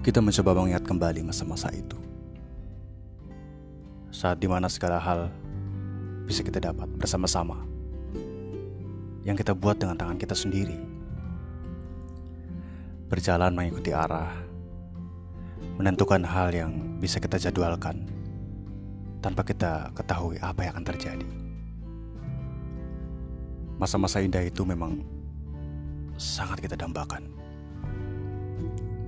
Kita mencoba mengingat kembali masa-masa itu. Saat di mana segala hal bisa kita dapat bersama-sama. Yang kita buat dengan tangan kita sendiri. Berjalan mengikuti arah. Menentukan hal yang bisa kita jadwalkan. Tanpa kita ketahui apa yang akan terjadi. Masa-masa indah itu memang sangat kita dambakan.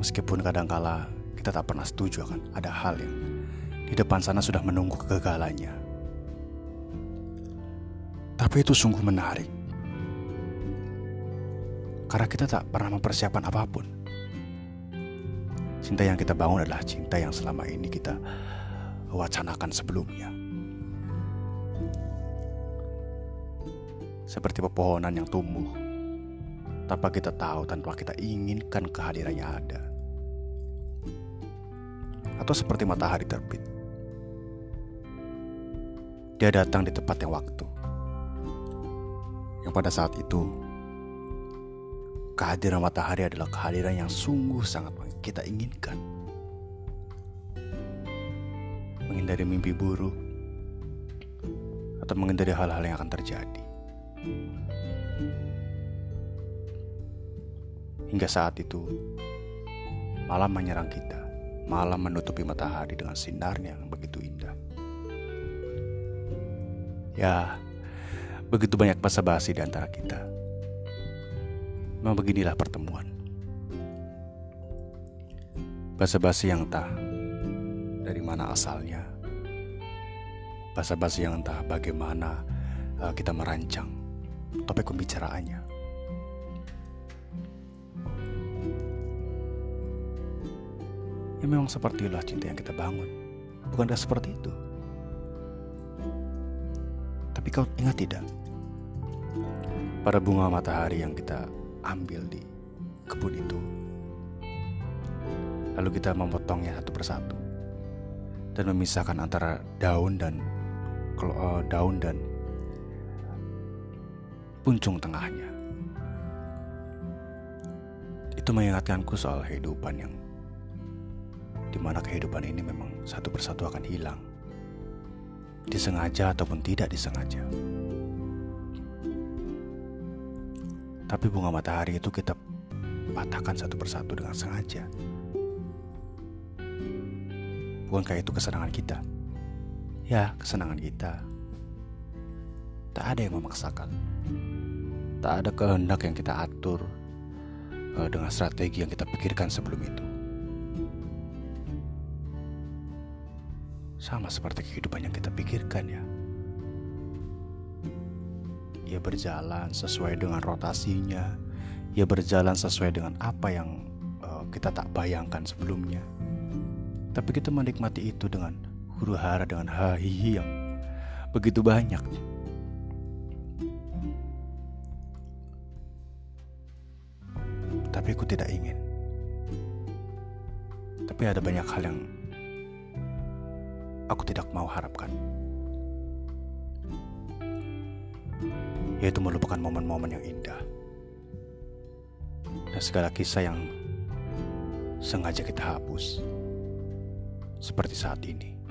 Meskipun kadangkala kita tak pernah setuju akan ada hal yang di depan sana sudah menunggu kegagalannya. Tapi itu sungguh menarik. Karena kita tak pernah mempersiapkan apa pun. Cinta yang kita bangun adalah cinta yang selama ini kita wacanakan sebelumnya. Seperti pepohonan yang tumbuh tanpa kita tahu, tanpa kita inginkan kehadirannya ada atau seperti matahari terbit. Dia datang di tepat yang waktu. Yang pada saat itu, kehadiran matahari adalah kehadiran yang sungguh sangat kita inginkan. Menghindari mimpi buruk atau menghindari hal-hal yang akan terjadi. Hingga saat itu, malam menyerang kita malam menutupi matahari dengan sinarnya yang begitu indah. Ya, begitu banyak basa-basi di antara kita. Memang beginilah pertemuan. Basa-basi yang entah dari mana asalnya. Basa-basi yang entah bagaimana uh, kita merancang topik pembicaraannya. Ya memang seperti sepertilah cinta yang kita bangun. Bukankah seperti itu? Tapi kau ingat tidak? Pada bunga matahari yang kita ambil di kebun itu. Lalu kita memotongnya satu persatu. Dan memisahkan antara daun dan uh, daun dan puncung tengahnya. Itu mengingatkanku soal kehidupan yang di mana kehidupan ini memang satu persatu akan hilang, disengaja ataupun tidak disengaja. Tapi bunga matahari itu kita patahkan satu persatu dengan sengaja. Bukankah itu kesenangan kita? Ya, kesenangan kita. Tak ada yang memaksakan. Tak ada kehendak yang kita atur uh, dengan strategi yang kita pikirkan sebelum itu. Sama seperti kehidupan yang kita pikirkan ya. Ia berjalan sesuai dengan rotasinya. Ia berjalan sesuai dengan apa yang uh, kita tak bayangkan sebelumnya. Tapi kita menikmati itu dengan huru hara dengan hahihi yang begitu banyak. Tapi aku tidak ingin. Tapi ada banyak hal yang aku tidak mau harapkan. Yaitu melupakan momen-momen yang indah. Dan segala kisah yang sengaja kita hapus. Seperti saat ini.